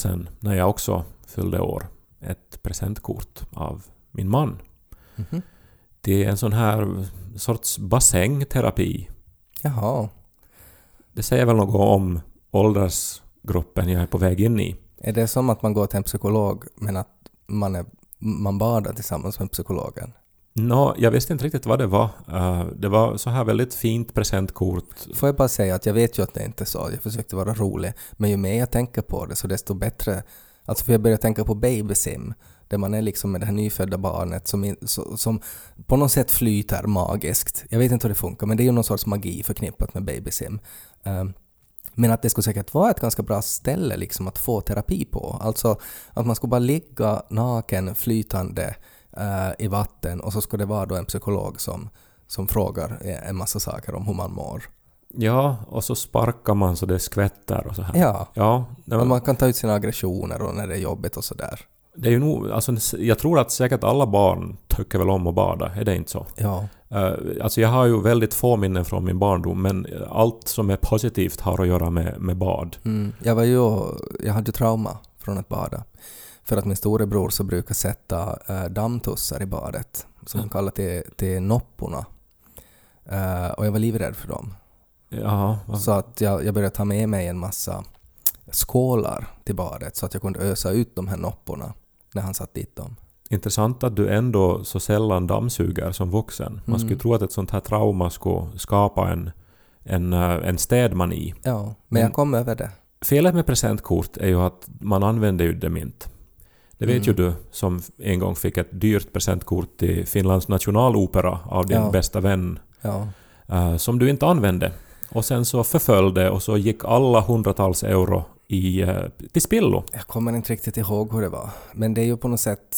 sedan, när jag också fyllde år, ett presentkort av min man. Mhm. Det är en sån här sorts bassängterapi. Jaha. Det säger väl något om åldersgruppen jag är på väg in i. Är det som att man går till en psykolog men att man, är, man badar tillsammans med psykologen? Nå, jag visste inte riktigt vad det var. Uh, det var så här väldigt fint presentkort. Får jag bara säga att jag vet ju att det inte är så, jag försökte vara rolig, men ju mer jag tänker på det så desto bättre. Alltså för jag börjar tänka på babysim, där man är liksom med det här nyfödda barnet som, som på något sätt flyter magiskt. Jag vet inte hur det funkar, men det är ju någon sorts magi förknippat med babysim. Uh, ehm, men att det skulle säkert vara ett ganska bra ställe liksom att få terapi på. Alltså att man skulle bara ligga naken, flytande eh, i vatten och så skulle det vara då en psykolog som, som frågar en massa saker om hur man mår. Ja, och så sparkar man så det skvätter och så här. Ja, Ja, och man kan ta ut sina aggressioner och när det är jobbigt och sådär. det är ju nog... Alltså, jag tror att säkert alla barn tycker väl om att bada, är det inte så? Ja. Uh, alltså jag har ju väldigt få minnen från min barndom, men allt som är positivt har att göra med, med bad. Mm. Jag var ju, jag hade ju trauma från att bada. För att min storebror så brukar sätta äh, dammtussar i badet, som han kallar till, till nopporna. Eh, och jag var livrädd för dem. Ja, Så att jag, jag började ta med mig en massa skålar till badet så att jag kunde ösa ut de här nopporna när han satt dit dem. intressant att du ändå så sällan dammsuger som vuxen. Man skulle Mm. tro att ett sånt här trauma skulle skapa en, en, eh, en städmani. Ja, men jag kom över det. Felet med presentkort är ju att man använder ju dem inte. Det vet ju Mm. du som en gång fick ett dyrt presentkort till Finlands nationalopera av din Ja. bästa vän Ja. eh, som du inte använde. Och sen så förföll det och så gick alla hundratals euro i, eh, till spillo. Jag kommer inte riktigt ihåg hur det var. Men det är ju på något sätt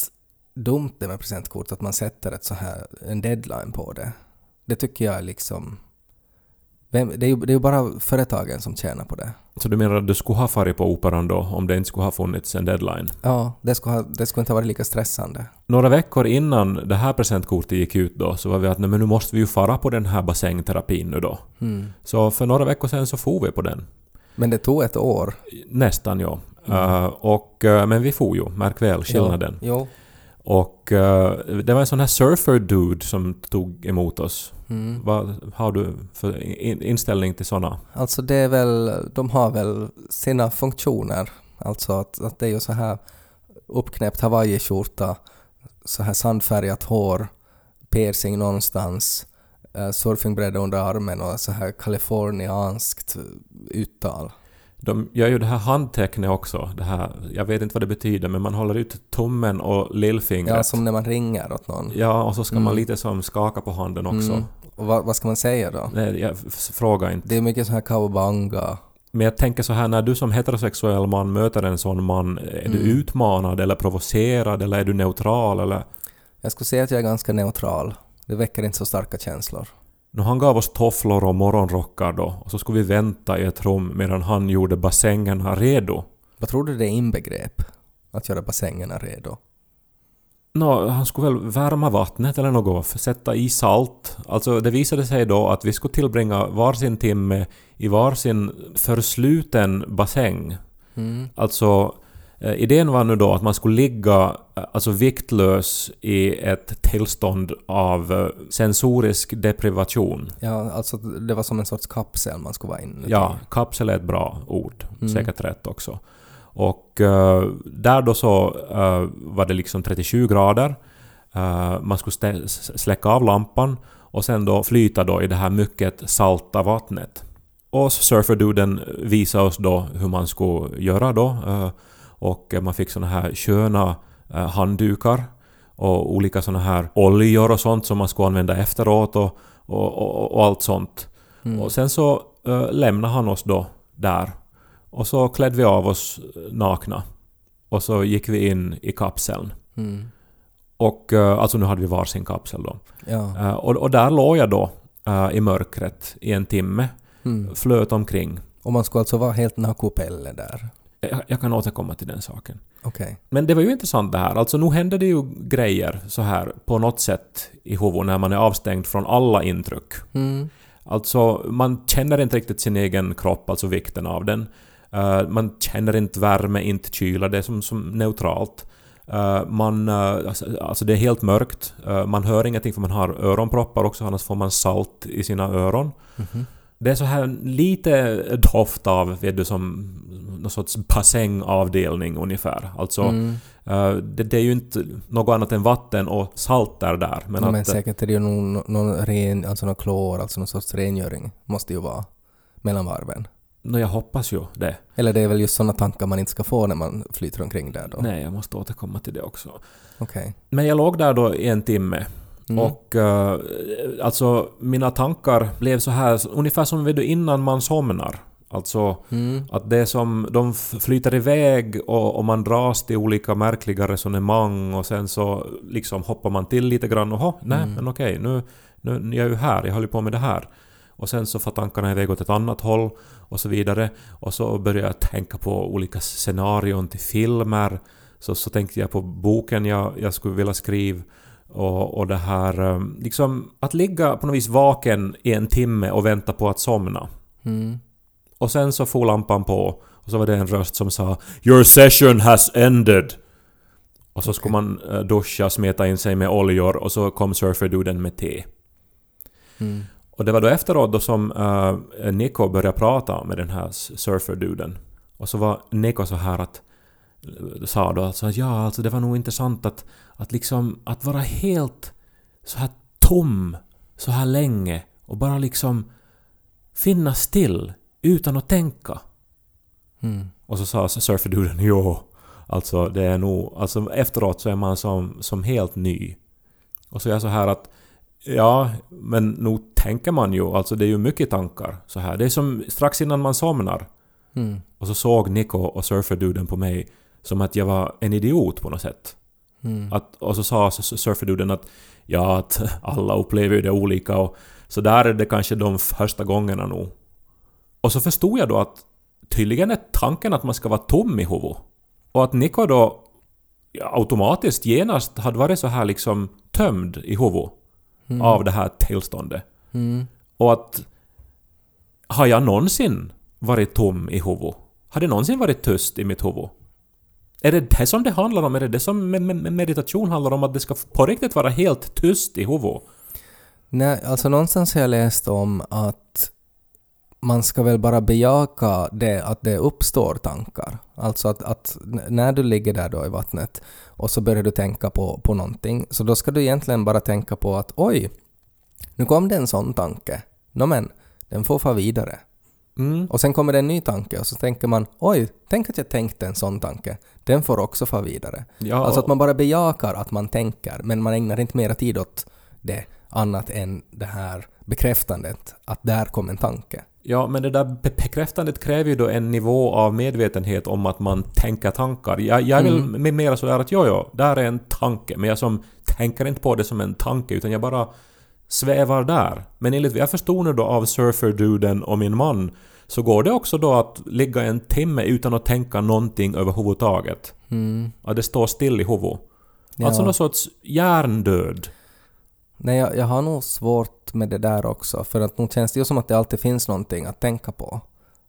dumt det med presentkort, att man sätter ett så här, en deadline på det. Det tycker jag är liksom... Vem, det, är ju, det är ju bara företagen som tjänar på det. Så du menar att du skulle ha farit på operan då om det inte skulle ha funnits en deadline? Ja, det skulle, ha, det skulle inte ha varit lika stressande. Några veckor innan det här presentkortet gick ut då så var vi att nej, men nu måste vi ju fara på den här bassängterapin nu då. Mm. Så för några veckor sedan så for vi på den. Men det tog ett år. Nästan ja. Mm. Eh, och, eh, men vi for ju, märk väl skillnaden. Jo. Och eh, det var en sån här surfer-dude som tog emot oss. Mm. Vad har du för in- inställning till såna? Alltså det är väl, de har väl sina funktioner. Alltså att, att det är ju så här uppknäppt hawaiiskjorta, så här sandfärgat hår, piercing någonstans, eh, surfingbräda under armen och så här kalifornianskt uttal. De gör ju det här handtecknet också. Det här, jag vet inte vad det betyder men man håller ut tummen och lillfingret. Ja, som när man ringer åt någon. Ja, och så ska man Mm. lite som skaka på handen också. Mm. Och vad, vad ska man säga då? Nej, jag frågar inte. Det är mycket så här cowabunga. Men jag tänker så här, när du som heterosexuell man möter en sån man, är du Mm. utmanad eller provocerad eller är du neutral eller? Jag skulle säga att jag är ganska neutral. Det väcker inte så starka känslor. Nu han gav oss tofflor och morgonrockar då och så skulle vi vänta i ett rum medan han gjorde bassängerna redo. Vad tror du det inbegrep? Att göra bassängerna redo? Nå, han skulle väl värma vattnet eller något, sätta i salt. Alltså det visade sig då att vi skulle tillbringa varsin timme i varsin försluten bassäng. Mm. Alltså idén var nu då att man skulle ligga eh, alltså viktlös i ett tillstånd av eh, sensorisk deprivation. Ja, alltså det var som en sorts kapsel man skulle vara inuti. Ja, kapsel är ett bra ord. Mm. Säkert rätt också. Och eh, där då så eh, var det liksom 37 grader. Eh, man skulle släcka av lampan och sen då flyta då i det här mycket salta vattnet. Och surferduden visade oss då hur man skulle göra då. Och man fick såna här sköna eh, handdukar och olika såna här oljor och sånt som man skulle använda efteråt och, och, och, och allt sånt. Mm. Och sen så uh, lämnade han oss då där. Och så klädde vi av oss eh, nakna. Och så gick vi in i kapseln. Mm. Och eh, alltså nu hade vi varsin kapsel då. Ja. Eh, och, och där låg jag då i mörkret i en timme. Mm. Flöt omkring. Och man skulle alltså vara helt nakupelle där? Jag, kan återkomma till den saken. Okej. Men det var ju intressant det här. Alltså nu hände det ju grejer så här på något sätt i huvudet när man är avstängd från alla intryck. Mm. Alltså, man känner inte riktigt sin egen kropp, alltså vikten av den. Eh, man känner inte värme, inte kyla, det är som, som neutralt. Eh, man, eh, alltså, alltså det är helt mörkt. Man hör ingenting för man har öronproppar också, annars får man salt i sina öron. Mhm. Det är så här lite doft av, vet du, som någon sorts bassängavdelning ungefär. Alltså, Mm. eh, det, det är ju inte något annat än vatten och salt där där. Men, Men, att, eh, säkert är det ju någon, någon ren, alltså någon klor, alltså någon sorts rengöring. Måste ju vara mellan varven. no, jag hoppas ju det. Eller det är väl just sådana tankar man inte ska få när man flyter omkring där då? Nej, jag måste återkomma till det också. Okej. Men jag låg där då i en timme Mm. och uh, alltså mina tankar blev så här ungefär som vet du, innan man somnar. Alltså Mm. att det som de flyter iväg och, och man dras till olika märkliga resonemang och sen så liksom hoppar man till lite grann och "Hå, nej Mm. men okej nu, nu nu är jag ju här, jag håller på med det här. Och sen så får tankarna iväg åt ett annat håll och så vidare. Och så börjar jag tänka på olika scenarion till filmer. Så, så tänkte jag på boken jag, jag skulle vilja skriva. Och, och det här um, liksom att ligga på något vis vaken i en timme och vänta på att somna. Mm. Och sen så får lampan på och så var det en röst som sa “Your session has ended”. Och så skulle man eh, duscha, smeta in sig med oljor och så kom surferduden med te. Mm. Och det var då efteråt då som uh, Nico började prata med den här surferduden. Och så var Nico så här att sa då alltså ja alltså det var nog intressant att, att liksom att vara helt så här tom så här länge och bara liksom finnas still utan att tänka. Mm. Och så sa surferduden jo, alltså det är nog, alltså efteråt så är man som, som helt ny. Och så är jag så här att ja, men nog tänker man ju, alltså det är ju mycket tankar så här. Det är som strax innan man somnar. Mm. Och så såg Nico och surferduden på mig som att jag var en idiot på något sätt. Mm. Att, och så sa surferduden att ja, att alla upplever ju det olika och så där är det kanske de första gångerna nog. Och så förstod jag då att tydligen är tanken att man ska vara tom i huvudet. Och att Nico då automatiskt genast hade varit så här liksom tömd i huvudet Mm. av det här tillståndet. Mm. Och att har jag någonsin varit tom i huvudet? Har det någonsin varit tyst i mitt huvud? Är det det som det handlar om? Är det det som meditation handlar om? Att det ska på riktigt vara helt tyst i huvudet? Nej, alltså någonstans har jag läst om att man ska väl bara bejaka det att det uppstår tankar. Alltså att, att när du ligger där då i vattnet och så börjar du tänka på, på någonting, så då ska du egentligen bara tänka på att oj, nu kom det en sån tanke. Nå men, den får fara vidare. Mm. Och sen kommer det en ny tanke och så tänker man oj, tänk att jag tänkte en sån tanke. Den får också fara vidare. Ja, Alltså att man bara bejakar att man tänker, men man ägnar inte mera tid åt det annat än det här bekräftandet att där kom en tanke. ja, men det där be- bekräftandet kräver ju då en nivå av medvetenhet om att man tänker tankar. Jag, jag vill Mm. mera sådär att jo, jo, där är en tanke, men jag som tänker inte på det som en tanke, utan jag bara svävar där. Men enligt vad jag förstod nu då av surferduden och min man så går det också då att ligga en timme utan att tänka någonting överhuvudtaget. Mm. Att det står still i huvudet. Ja. Alltså någon sorts hjärndöd. Nej, jag, jag har nog svårt med det där också, för att nog känns det ju som att det alltid finns någonting att tänka på.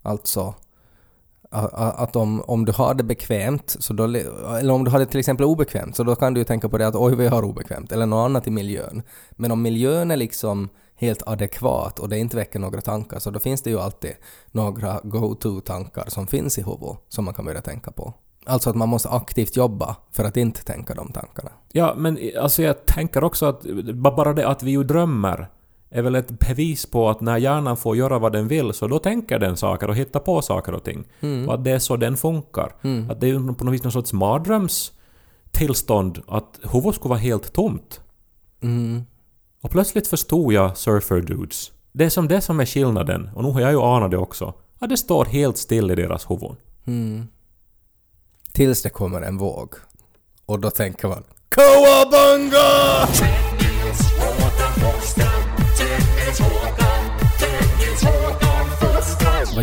Alltså, att om, om du har det bekvämt, så då, eller om du har det till exempel obekvämt, så då kan du ju tänka på det att oj vad jag har obekvämt, eller något annat i miljön. Men om miljön är liksom helt adekvat och det inte väcker några tankar, så då finns det ju alltid några go-to-tankar som finns i huvudet som man kan börja tänka på. Alltså att man måste aktivt jobba för att inte tänka de tankarna. Ja, men alltså jag tänker också att bara det att vi ju drömmer är väl ett bevis på att när hjärnan får göra vad den vill så då tänker den saker och hittar på saker och ting. Mm. Och att det är så den funkar. Mm. Att det är på något vis någon sorts mardrömstillstånd att huvudet skulle vara helt tomt. Mm. Och plötsligt förstod jag surfer dudes. Det är som det som är skillnaden, och nu har jag ju anat det också. Att det står helt still i deras huvuden. Mm. Tills det kommer en våg. Och då tänker man Kawabunga!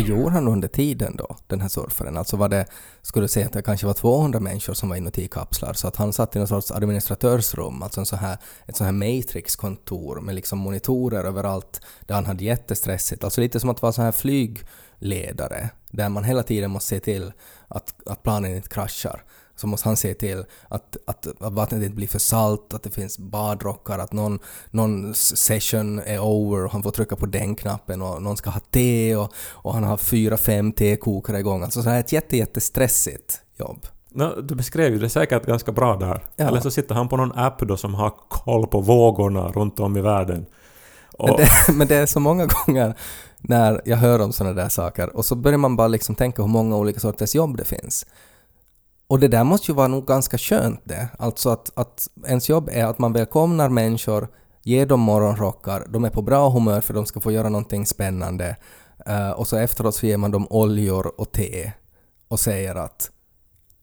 Vad gjorde han under tiden då, den här surfaren? Alltså var det, skulle du säga att det kanske var 200 människor som var inuti kapslar, så att han satt i någon sorts administratörsrum, alltså en så här, ett sånt här Matrix-kontor med liksom monitorer överallt, där han hade jättestressigt, alltså lite som att vara så här flygledare, där man hela tiden måste se till att, att planen inte kraschar så måste han se till att, att, att vattnet inte blir för salt, att det finns badrockar, att någon, någon session är over och han får trycka på den knappen och någon ska ha te och, och han har fyra, fem tekokare igång. Alltså så här ett jätte, jättestressigt jobb. No, du beskrev ju det säkert ganska bra där. Ja. Eller så sitter han på någon app då som har koll på vågorna runt om i världen. Och, Men det, men det är så många gånger när jag hör om sådana där saker och så börjar man bara liksom tänka hur många olika sorters jobb det finns. Och det där måste ju vara nog ganska skönt det. Alltså att, att ens jobb är att man välkomnar människor, ger dem morgonrockar, de är på bra humör för de ska få göra någonting spännande eh, och så efteråt så ger man dem oljor och te och säger att,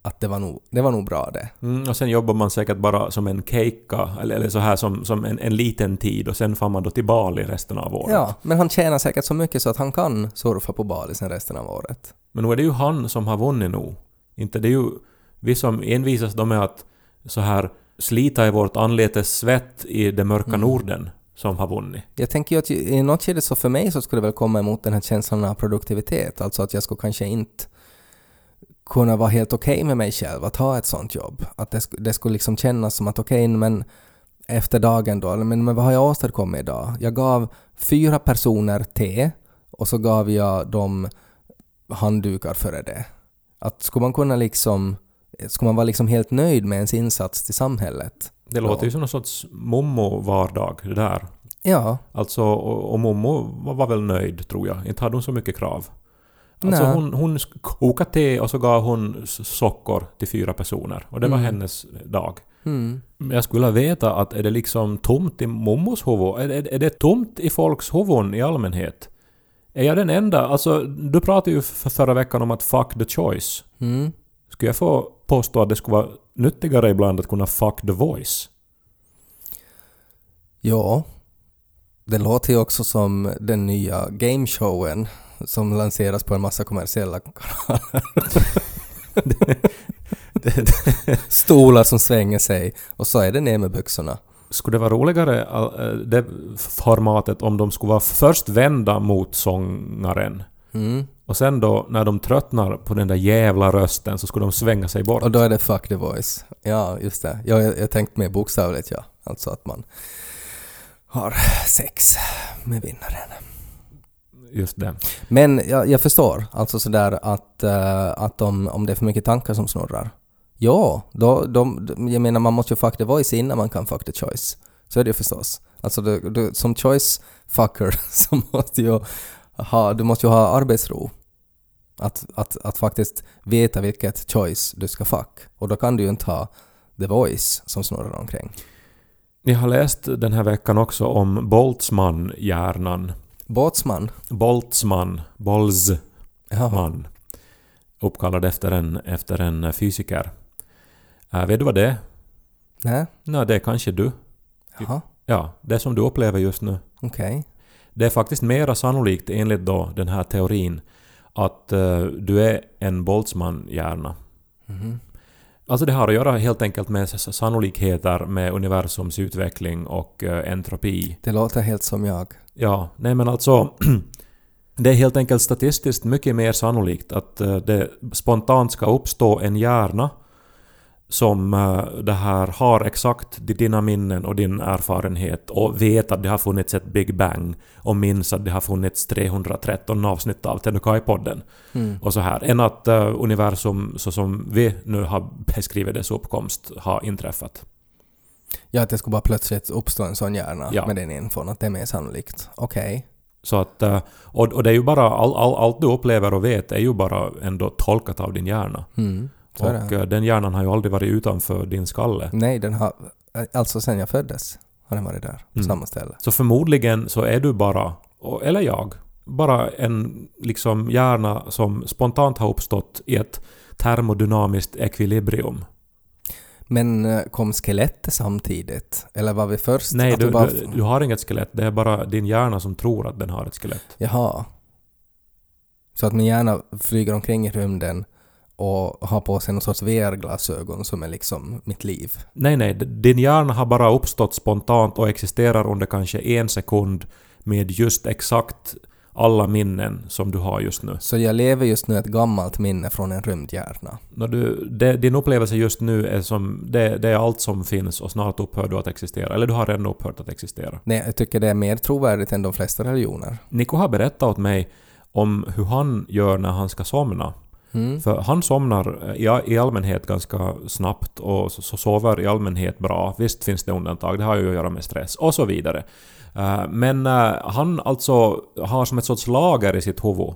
att det, var nog, det var nog bra det. mm, och sen jobbar man säkert bara som en keikka, eller, eller så här som, som en, en liten tid och sen får man då till Bali resten av året. Ja, men han tjänar säkert så mycket så att han kan surfa på Bali sen resten av året. Men nu är det ju han som har vunnit nu. Inte det är ju vi som envisas då med att så här slita i vårt anletes svett i det mörka Mm. Norden som har vunnit. Jag tänker ju att i något skede så för mig så skulle det väl komma emot den här känslan av produktivitet, alltså att jag skulle kanske inte kunna vara helt okej med mig själv att ha ett sånt jobb. Att det, det skulle liksom kännas som att okej, men efter dagen då, men, men vad har jag åstadkommit idag? Jag gav fyra personer te och så gav jag dem handdukar före det. Att skulle man kunna liksom, skulle man vara liksom helt nöjd med ens insats till samhället? Det låter ju som någon sorts mommo-vardag det där. Ja, Alltså, och, och Momo var, var väl nöjd tror jag. Inte hade hon så mycket krav. Alltså Nej. hon, hon kokade te och så gav hon sockor till fyra personer. Och det var Mm. hennes dag. mm. Jag skulle veta att är det liksom tomt i Mommos huvud? Är, är, är det tomt i folks huvuden i allmänhet? Är jag den enda? Alltså, du pratade ju för förra veckan om att fuck the choice. Mm. Skulle jag få påstå att det skulle vara nyttigare ibland att kunna fuck the voice? Ja. Det låter ju också som den nya gameshowen som lanseras på en massa kommersiella kanaler. Stolar som svänger sig och så är det ner med byxorna. Skulle det vara roligare, äh, det formatet, om de skulle vara först vända mot sångaren Mm. och sen då när de tröttnar på den där jävla rösten så skulle de svänga sig bort. Och då är det fuck the voice. Ja, just det. Ja, jag, jag tänkte mer bokstavligt, ja. Alltså att man har sex med vinnaren. Just det. Men jag, jag förstår, alltså sådär att, uh, att om, om det är för mycket tankar som snurrar. Ja, då, de, jag menar man måste ju fuck the voice innan man kan fuck the choice. Så är det ju förstås. Alltså du, du, som choice fucker så måste ju ha, du måste ju ha arbetsro. Att, att, att faktiskt veta vilket choice du ska fuck. Och då kan du ju inte ha the voice som snurrar omkring. Jag har läst den här veckan också om Boltzmann-hjärnan. Boltzmann, Boltzmann, Jaha. uppkallad efter en, efter en fysiker. Äh, vet du vad det är? Nej? Nej, det är kanske du. Jaha. Ja, det som du upplever just nu. Okej. Det är faktiskt mera sannolikt enligt då den här teorin att eh, du är en Boltzmann-hjärna. Mhm. Alltså det har att göra helt enkelt med sannolikheter med universums utveckling och eh, entropi. Det låter helt som jag. Ja, nej men alltså det är helt enkelt statistiskt mycket mer sannolikt att eh, det spontant ska uppstå en hjärna som eh, det här har exakt dina minnen och din erfarenhet och vet att det har funnits ett Big Bang och minns att det har funnits 313 avsnitt av Tenukai-podden Mm. och så här. Än att eh, universum så som vi nu har beskrivit dess uppkomst har inträffat. Ja, att det skulle bara plötsligt uppstå en sån hjärna Ja. med den infon, att det är mer sannolikt. Okej. Så att, eh, och, och det är ju bara, all, all, allt du upplever och vet är ju bara ändå tolkat av din hjärna. Mm. Och det. eh, den hjärnan har ju aldrig varit utanför din skalle. Nej, den har... Alltså sen jag föddes har den varit där, på Mm. samma ställe. Så förmodligen så är du bara, eller jag, bara en liksom hjärna som spontant har uppstått i ett termodynamiskt ekvilibrium. Men eh, kom skelettet samtidigt? Eller var vi först? Nej, du, vi bara... du, du har inget skelett. Det är bara din hjärna som tror att den har ett skelett. Jaha. Så att min hjärna flyger omkring i rymden och har på sig någon sorts VR-glasögon som är liksom mitt liv. Nej, nej, din hjärna har bara uppstått spontant och existerar under kanske en sekund med just exakt alla minnen som du har just nu. Så jag lever just nu ett gammalt minne från en rymdhjärna. När du, det, din upplevelse just nu är som... Det, det är allt som finns och snart upphör du att existera. Eller du har redan upphört att existera. Nej, jag tycker det är mer trovärdigt än de flesta religioner. Nico har berättat åt mig om hur han gör när han ska somna. Mm. För han somnar eh, i, i allmänhet ganska snabbt och så, så sover i allmänhet bra. Visst finns det undantag, det har ju att göra med stress och så vidare. Eh, men eh, han alltså har som ett sorts lager i sitt huvud.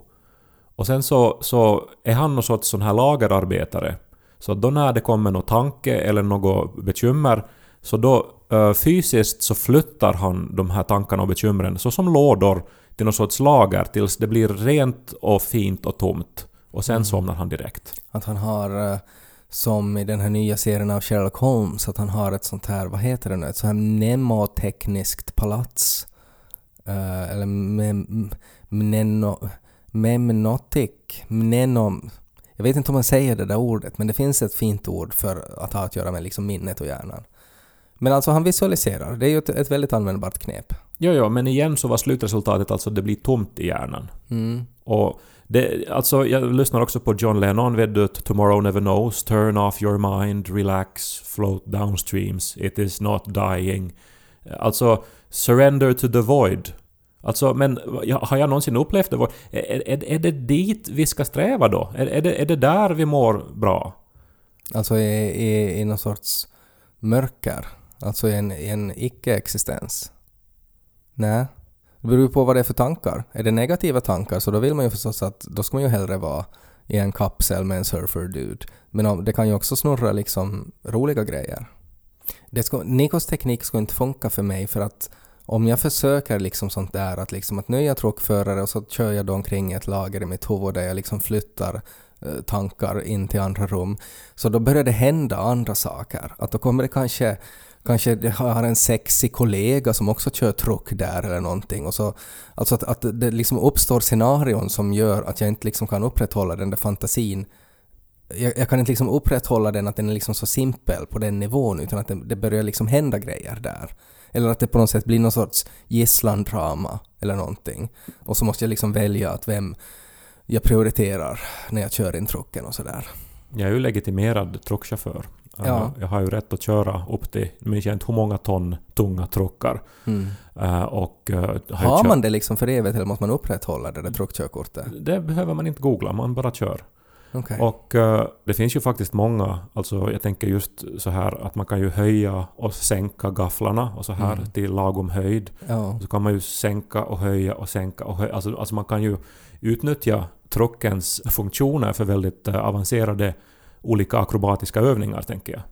Och sen så, så är han någon sorts sån här lagerarbetare. Så då när det kommer någon tanke eller något bekymmer så då fysiskt så flyttar han de här tankarna och bekymren så som lådor till någon sorts lager tills det blir rent och fint och tomt. Och sen somnar han direkt. Att han har, eh, som i den här nya serien av Sherlock Holmes, att han har ett sånt här, vad heter det nu, ett sånt här mnemotekniskt palats. Eh, eller mem, mneno, mnenom... Jag vet inte om man säger det där ordet, men det finns ett fint ord för att ha att göra med liksom minnet och hjärnan. Men alltså han visualiserar, det är ju ett, ett väldigt användbart knep. Jo, jo, men igen så var slutresultatet alltså att det blir tomt i hjärnan. Mm. Och det, alltså jag lyssnar också på John Lennon, vet du, Tomorrow Never Knows, Turn off your mind, relax, float downstreams, it is not dying. Alltså, surrender to the void. Alltså, men har jag någonsin upplevt det? Är, är, är det dit vi ska sträva då? Är, är, det, är det där vi mår bra? Alltså i, i, i någon sorts mörker. Alltså i en, i en icke-existens. Nej. Det beror ju på vad det är för tankar. Är det negativa tankar så då vill man ju förstås att då ska man ju hellre vara i en kapsel med en surfer-dude. Men om, det kan ju också snurra liksom roliga grejer. Det ska, Nikos teknik ska inte funka för mig för att om jag försöker liksom sånt där att liksom att nu är jag truckförare och så kör jag då omkring ett lager i mitt huvud där jag liksom flyttar eh, tankar in till andra rum. Så då börjar det hända andra saker. Att då kommer det kanske Kanske jag har en sexig kollega som också kör truck där eller någonting. Och så, alltså att, att det liksom uppstår scenarion som gör att jag inte liksom kan upprätthålla den där fantasin. Jag, jag kan inte liksom upprätthålla den att den är liksom så simpel på den nivån utan att det, det börjar liksom hända grejer där. Eller att det på något sätt blir någon sorts gisslandrama eller någonting. Och så måste jag liksom välja att vem jag prioriterar när jag kör in trucken och sådär. Jag är ju legitimerad truckchaufför. Ja. Uh, Jag har ju rätt att köra upp till, minns jag inte hur många ton tunga truckar. Mm. Uh, och, uh, har Har man det liksom för evigt eller måste man upprätthålla det där truckkörkortet? Det behöver man inte googla, man bara kör. Okej. Och eh, det finns ju faktiskt många, alltså jag tänker just så här att man kan ju höja och sänka gafflarna och så här Mm. till lagom höjd. Ja. Så kan man ju sänka och höja och sänka och höja. Alltså, alltså man kan ju utnyttja truckens funktioner för väldigt eh, avancerade olika akrobatiska övningar, tänker jag.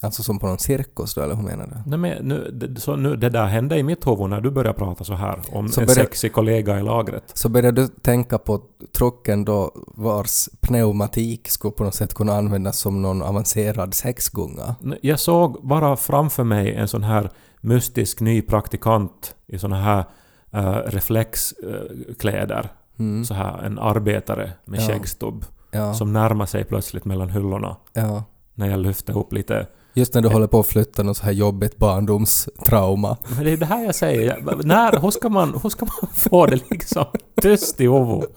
Alltså som på någon cirkus då, eller hur menar du? Nej, men nu, det, så nu, det där hände i mitt huvud när du började prata så här om Så en sexig kollega i lagret. Så började du tänka på trucken då vars pneumatik skulle på något sätt kunna användas som någon avancerad sexgunga? Jag såg bara framför mig en sån här mystisk ny praktikant i såna här uh, reflexkläder. Mm. Så här en arbetare med Ja. skäggstubb Ja, som närmar sig plötsligt mellan hyllorna ja. när jag lyfter upp lite. Just när du håller på att flytta något så här jobbigt barndomstrauma. Men det är det här jag säger. Jag, när, hur, ska man, hur ska man få det liksom tyst i huvudet?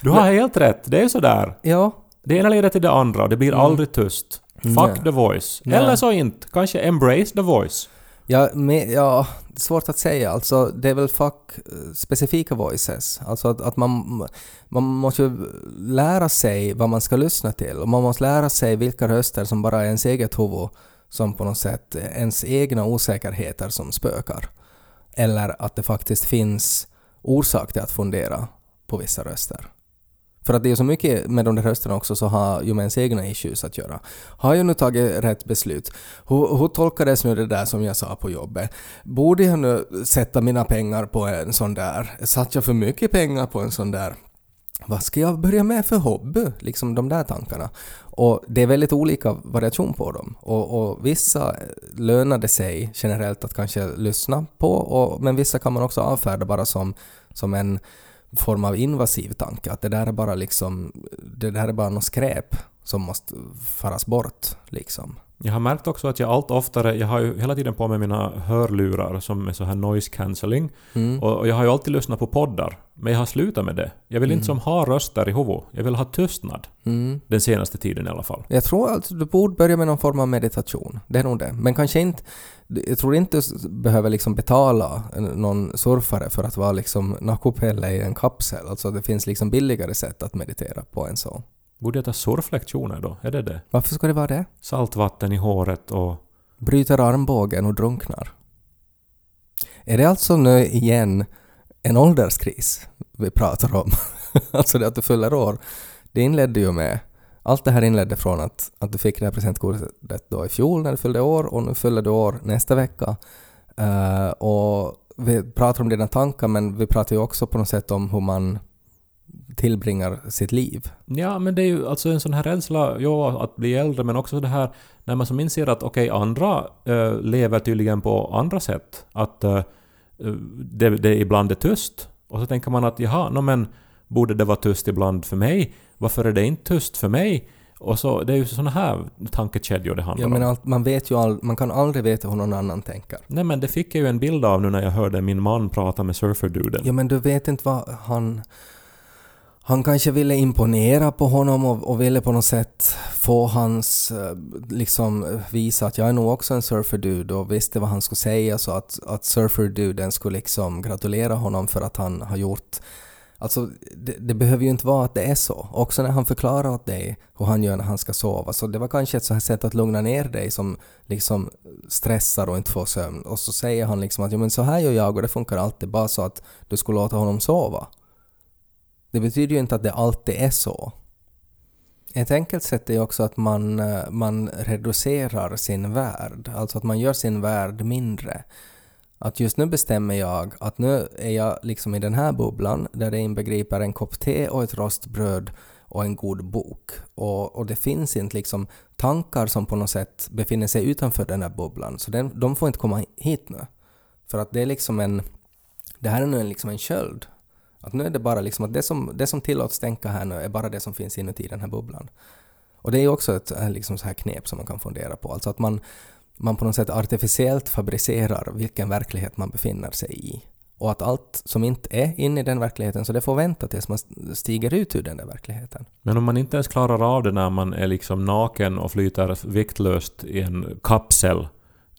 Du har helt rätt. Det är sådär. Ja. Det ena leder till det andra och det blir Mm. aldrig tyst. Fuck Nej. the voice. Nej. Eller så inte. Kanske embrace the voice. Ja, med, ja, svårt att säga. Alltså, det är väl fackspecifika eh, voices. Alltså att, att man, man måste ju lära sig vad man ska lyssna till. Och man måste lära sig vilka röster som bara är ens eget huvud som på något sätt ens egna osäkerheter som spökar. Eller att det faktiskt finns orsak till att fundera på vissa röster. För att det är så mycket med de där rösterna också så har ju med ens egna issues att göra. Har jag nu tagit rätt beslut? Hur, hur tolkades nu det där som jag sa på jobbet? Borde jag nu sätta mina pengar på en sån där? Satt jag för mycket pengar på en sån där? Vad ska jag börja med för hobby? Liksom de där tankarna. Och det är väldigt olika variation på dem. Och, och vissa lönar det sig generellt att kanske lyssna på, och, men vissa kan man också avfärda bara som, som en form av invasiv tanke, att det där är bara liksom, det där är bara något skräp som måste faras bort liksom. Jag har märkt också att jag allt oftare, jag har ju hela tiden på mig mina hörlurar som är så här noise cancelling. Mm. Och, jag har ju alltid lyssnat på poddar. Men jag har slutat med det. Jag vill inte som ha röster i huvudet. Jag vill ha tystnad. Mm. Den senaste tiden i alla fall. Jag tror att du borde börja med någon form av meditation. Det är nog det. Men kanske inte... Jag tror inte du behöver liksom betala någon surfare för att vara liksom nakupelle i en kapsel. Alltså det finns liksom billigare sätt att meditera på än så. Borde jag ta surflektioner då? Är det det? Varför ska det vara det? Saltvatten i håret och... Bryter armbågen och drunknar. Är det alltså nu igen en ålderskris vi pratar om? alltså det att du fyller år. Det inledde ju med... Allt det här inledde från att, att du fick det här presentkortet då i fjol när du fyllde år och nu fyller du år nästa vecka. Eh, och vi pratar om dina tankar men vi pratar ju också på något sätt om hur man tillbringar sitt liv. Ja, men det är ju alltså en sån här rädsla, ja, att bli äldre, men också det här när man som inser att okej, andra eh, lever tydligen på andra sätt. Att eh, det, det ibland är tyst. Och så tänker man att jaha, no, men borde det vara tyst ibland för mig? Varför är det inte tyst för mig? Och så, det är ju såna här tankekedjor det handlar Jag menar, om. allt- man vet ju all, man kan aldrig veta hur någon annan tänker. Nej men det fick jag ju en bild av nu när jag hörde min man prata med surferduden. Ja men du vet inte vad han... Han kanske ville imponera på honom och, och ville på något sätt få hans, eh, liksom visa att jag är nog också en surferdude och visste vad han skulle säga så att, att surferduden skulle liksom gratulera honom för att han har gjort Alltså det, det behöver ju inte vara att det är så. Också när han förklarar åt dig hur han gör när han ska sova. Så det var kanske ett så här sätt att lugna ner dig som liksom stressar och inte får sömn. Och så säger han liksom att ja, men så här gör jag och det funkar alltid bara så att du skulle låta honom sova. Det betyder ju inte att det alltid är så. Ett enkelt sätt är ju också att man, eh, man reducerar sin värld, alltså att man gör sin värld mindre. Att just nu bestämmer jag att nu är jag liksom i den här bubblan där det inbegriper en kopp te och ett rostbröd och en god bok. Och, och det finns inte liksom tankar som på något sätt befinner sig utanför den här bubblan, så den, de får inte komma hit nu. För att det är liksom en... Det här är nu liksom en köld. Att nu är det bara liksom att det som, det som tillåts tänka här nu är bara det som finns inuti den här bubblan. Och det är ju också ett eh, liksom så här knep som man kan fundera på. Alltså att man, man på något sätt artificiellt fabricerar vilken verklighet man befinner sig i. Och att allt som inte är inne i den verkligheten, så det får vänta tills man stiger ut ur den där verkligheten. Men om man inte ens klarar av det när man är liksom naken och flyter viktlöst i en kapsel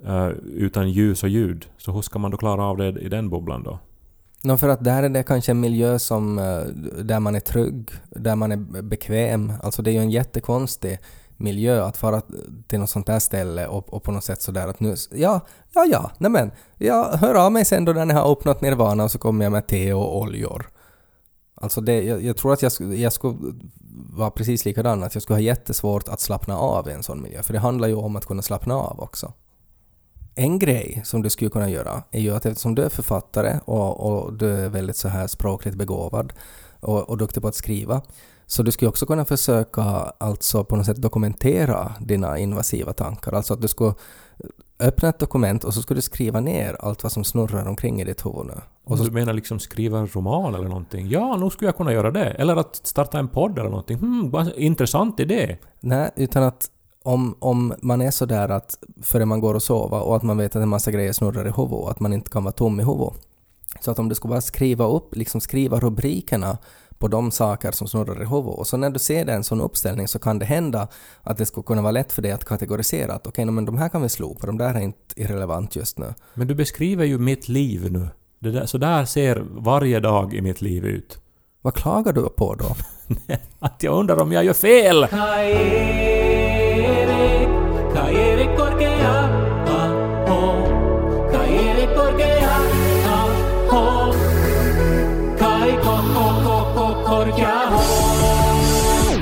eh, utan ljus och ljud, så hur ska man då klara av det i den bubblan då? Nå, för att där är det kanske en miljö som, eh, där man är trygg, där man är bekväm. Alltså det är ju en jättekonstig miljö att fara till något sånt där ställe och, och på något sätt sådär att nu, ja, ja, ja, nämen, jag hör av mig sen då när ni har öppnat Nirvana och så kommer jag med te och oljor. Alltså det, jag, jag tror att jag, jag skulle vara precis likadan, att jag skulle ha jättesvårt att slappna av i en sån miljö, för det handlar ju om att kunna slappna av också. En grej som du skulle kunna göra är ju att eftersom du är författare och, och du är väldigt så här språkligt begåvad och, och duktig på att skriva, så du skulle också kunna försöka alltså på något sätt dokumentera dina invasiva tankar. Alltså att du skulle öppna ett dokument och så skulle du skriva ner allt vad som snurrar omkring i ditt huvud nu. Och så, Du menar liksom skriva en roman eller någonting? Ja, nog skulle jag kunna göra det. Eller att starta en podd eller någonting. Hmm, vad intressant idé. nej, utan att om, om man är sådär att före man går och sova och att man vet att en massa grejer snurrar i huvudet och att man inte kan vara tom i huvudet. Så att om du skulle bara skriva upp, liksom skriva rubrikerna på de saker som snurrar i huvudet och så när du ser en sån uppställning så kan det hända att det skulle kunna vara lätt för dig att kategorisera att okej, men de här kan vi slopa, de där är inte irrelevant just nu. Men du beskriver ju mitt liv nu. Det där, så där ser varje dag i mitt liv ut. Vad klagar du på då? Att jag undrar om jag gör fel!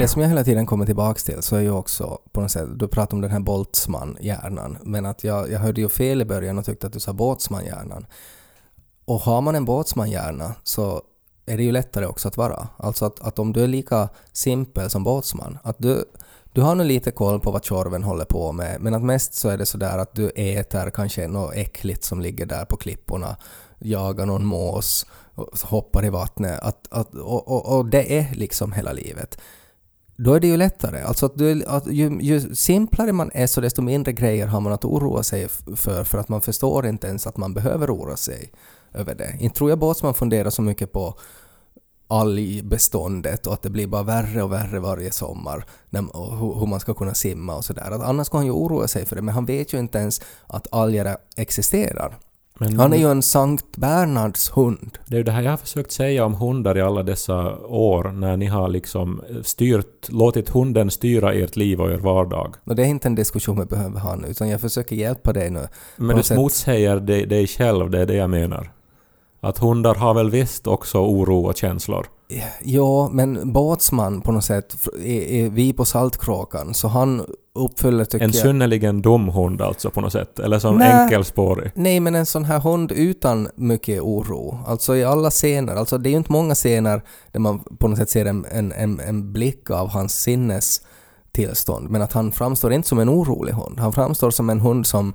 Det som jag hela tiden kommer tillbaks till så är ju också på något sätt, du pratar om den här Boltzmann-hjärnan, men att jag, jag hörde ju fel i början och tyckte att du sa Båtsman-hjärnan. Och har man en Båtsman-hjärna så är det ju lättare också att vara. Alltså att, att om du är lika simpel som Båtsman, att du, du har nog lite koll på vad Tjorven håller på med, men att mest så är det sådär att du äter kanske något äckligt som ligger där på klipporna. jagar någon mås och hoppar i vattnet. Att, att, och, och, och det är liksom hela livet. Då är det ju lättare. Alltså att, du, att ju, ju simplare man är så desto mindre grejer har man att oroa sig för för att man förstår inte ens att man behöver oroa sig över det. Inte tror jag båtsman funderar så mycket på algbeståndet och att det blir bara värre och värre varje sommar när, och hur, man ska kunna simma och sådär. Annars ska han ju oroa sig för det men han vet ju inte ens att alger existerar. Men Han är ju en Sankt Bernhards hund. Det är ju det här jag har försökt säga om hundar i alla dessa år när ni har liksom styrt, låtit hunden styra ert liv och er vardag. Och det är inte en diskussion vi behöver ha nu utan jag försöker hjälpa dig nu. Men du sätt- motsäger dig, dig själv, det är det jag menar. Att hundar har väl visst också oro och känslor. Ja, men båtsman på något sätt är, är vi på Saltkråkan så han uppfyller tycker En jag... synnerligen dum hund alltså på något sätt. Eller som Nä. enkelspårig. Nej, men en sån här hund utan mycket oro. Alltså i alla scener. Alltså det är ju inte många scener där man på något sätt ser en, en, en, en blick av hans sinnestillstånd. Men att han framstår inte som en orolig hund. Han framstår som en hund som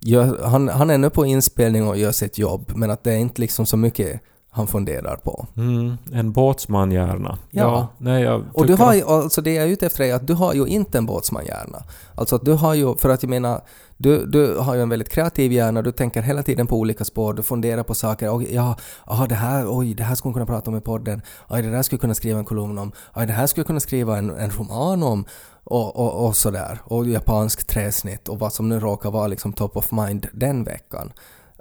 gör, han, han är nu på inspelning och gör sitt jobb, men att det är inte liksom så mycket han funderar på. Mm, en båtsmanhjärna. Ja. nej, jag Och du har ju, alltså det jag är ute efter är att du har ju inte en båtsmanhjärna. Alltså att du har ju, för att jag menar, du, du har ju en väldigt kreativ hjärna, du tänker hela tiden på olika spår, du funderar på saker, och ja, ah, det här, oj, det här skulle man kunna prata om i podden, oj, det där skulle jag kunna skriva en kolumn om, oj, det här skulle jag kunna skriva en, en roman om, och, och, och sådär. Och japansk träsnitt och vad som nu råkar vara liksom top of mind den veckan.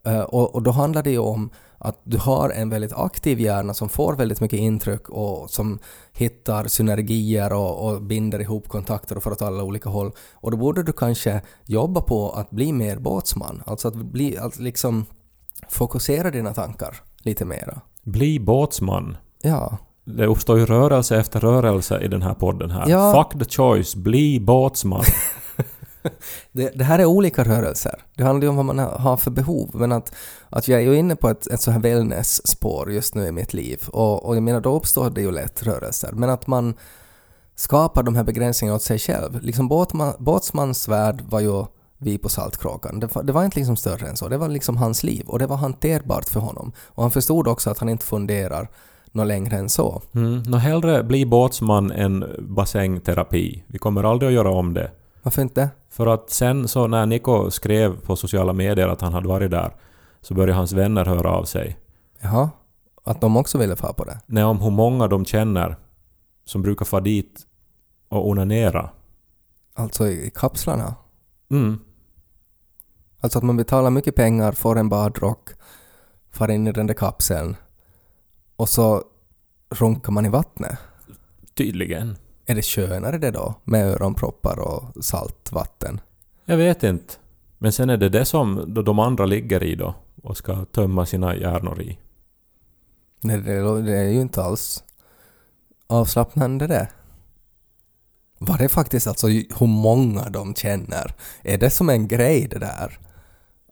Eh, och, och då handlar det ju om att du har en väldigt aktiv hjärna som får väldigt mycket intryck och som hittar synergier och, och binder ihop kontakter och för åt alla olika håll. Och då borde du kanske jobba på att bli mer båtsman. Alltså att, bli, att liksom fokusera dina tankar lite mera. Bli båtsman. Ja. Det uppstår ju rörelse efter rörelse i den här podden här. Ja. Fuck the choice, bli båtsman. Det, det här är olika rörelser. Det handlar ju om vad man ha- har för behov. Men att, att jag är ju inne på ett, ett så här wellness-spår just nu i mitt liv. Och, och jag menar, då uppstår det ju lätt rörelser. Men att man skapar de här begränsningarna åt sig själv. Liksom båtman, båtsmans värld var ju vi på Saltkråkan. Det var, det var inte liksom större än så. Det var liksom hans liv. Och det var hanterbart för honom. Och han förstod också att han inte funderar något längre än så. Mm. Nå hellre bli båtsman än bassängterapi. Vi kommer aldrig att göra om det. Varför inte? För att sen så när Niko skrev på sociala medier att han hade varit där så började hans vänner höra av sig. Jaha? Att de också ville få på det? Nej, om hur många de känner som brukar få dit och onanera. Alltså i, kapslarna? Mm. Alltså att man betalar mycket pengar, får en badrock, far in i den där kapseln och så runkar man i vattnet. Tydligen. Är det skönare det då? Med öronproppar och saltvatten? Jag vet inte. Men sen är det det som de andra ligger i då och ska tömma sina hjärnor i. Nej, det, det är ju inte alls avslappnande det. Var det faktiskt alltså hur många de känner? Är det som en grej det där?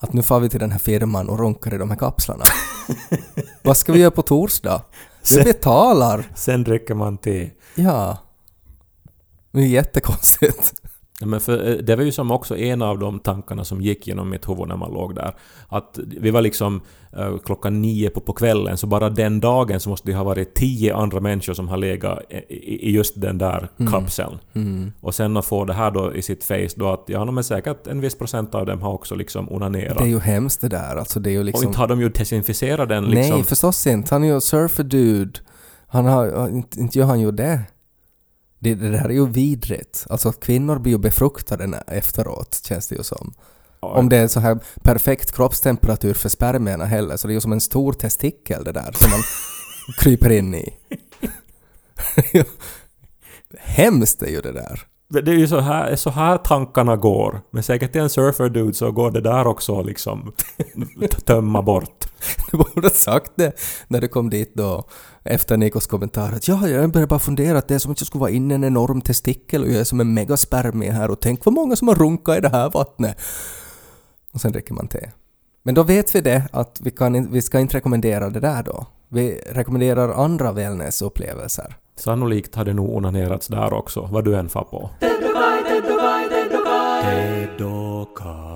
Att nu får vi till den här firman och runkar i de här kapslarna. Vad ska vi göra på torsdag? Vi Sen- betalar! Sen dricker man te. Ja. Det är jättekonstigt. Men för, eh, det var ju som också en av de tankarna som gick genom mitt huvud när man låg där. Att vi var liksom eh, klockan nio på, på kvällen, så bara den dagen så måste det ha varit tio andra människor som har legat i, i, just den där kapseln. Mm. Och sen att få det här då i sitt face då att ja, men säkert en viss procent av dem har också liksom onanerat. Det är ju hemskt det där. Alltså det är ju Och liksom... inte har de ju desinficerat den liksom. Nej, förstås inte. Han är ju surfer-dude. Han har... Inte, inte gör han ju det. Det. Det där är ju vidrigt. Alltså att kvinnor blir ju befruktade efteråt, känns det ju som. Om det är så här perfekt kroppstemperatur för spermierna heller, så det är ju som en stor testikel det där som man kryper in i. Hemskt är ju det där. Det är ju så här, så här tankarna går. Men säkert till en surfer-dude så går det där också liksom tömma bort. Du borde ha sagt det när du kom dit då efter Nikos kommentar att ja, jag började bara fundera att det är som att jag skulle vara inne i en enorm testikel och jag är som en megaspermie här och tänk vad många som har runkat i det här vattnet. Och sen dricker man te. Men då vet vi det att vi, kan, vi ska inte rekommendera det där då. Vi rekommenderar andra wellnessupplevelser. Sannolikt hade nog onanerats där också, vad du än far på. Dedokai, dedokai, dedokai. Dedokai.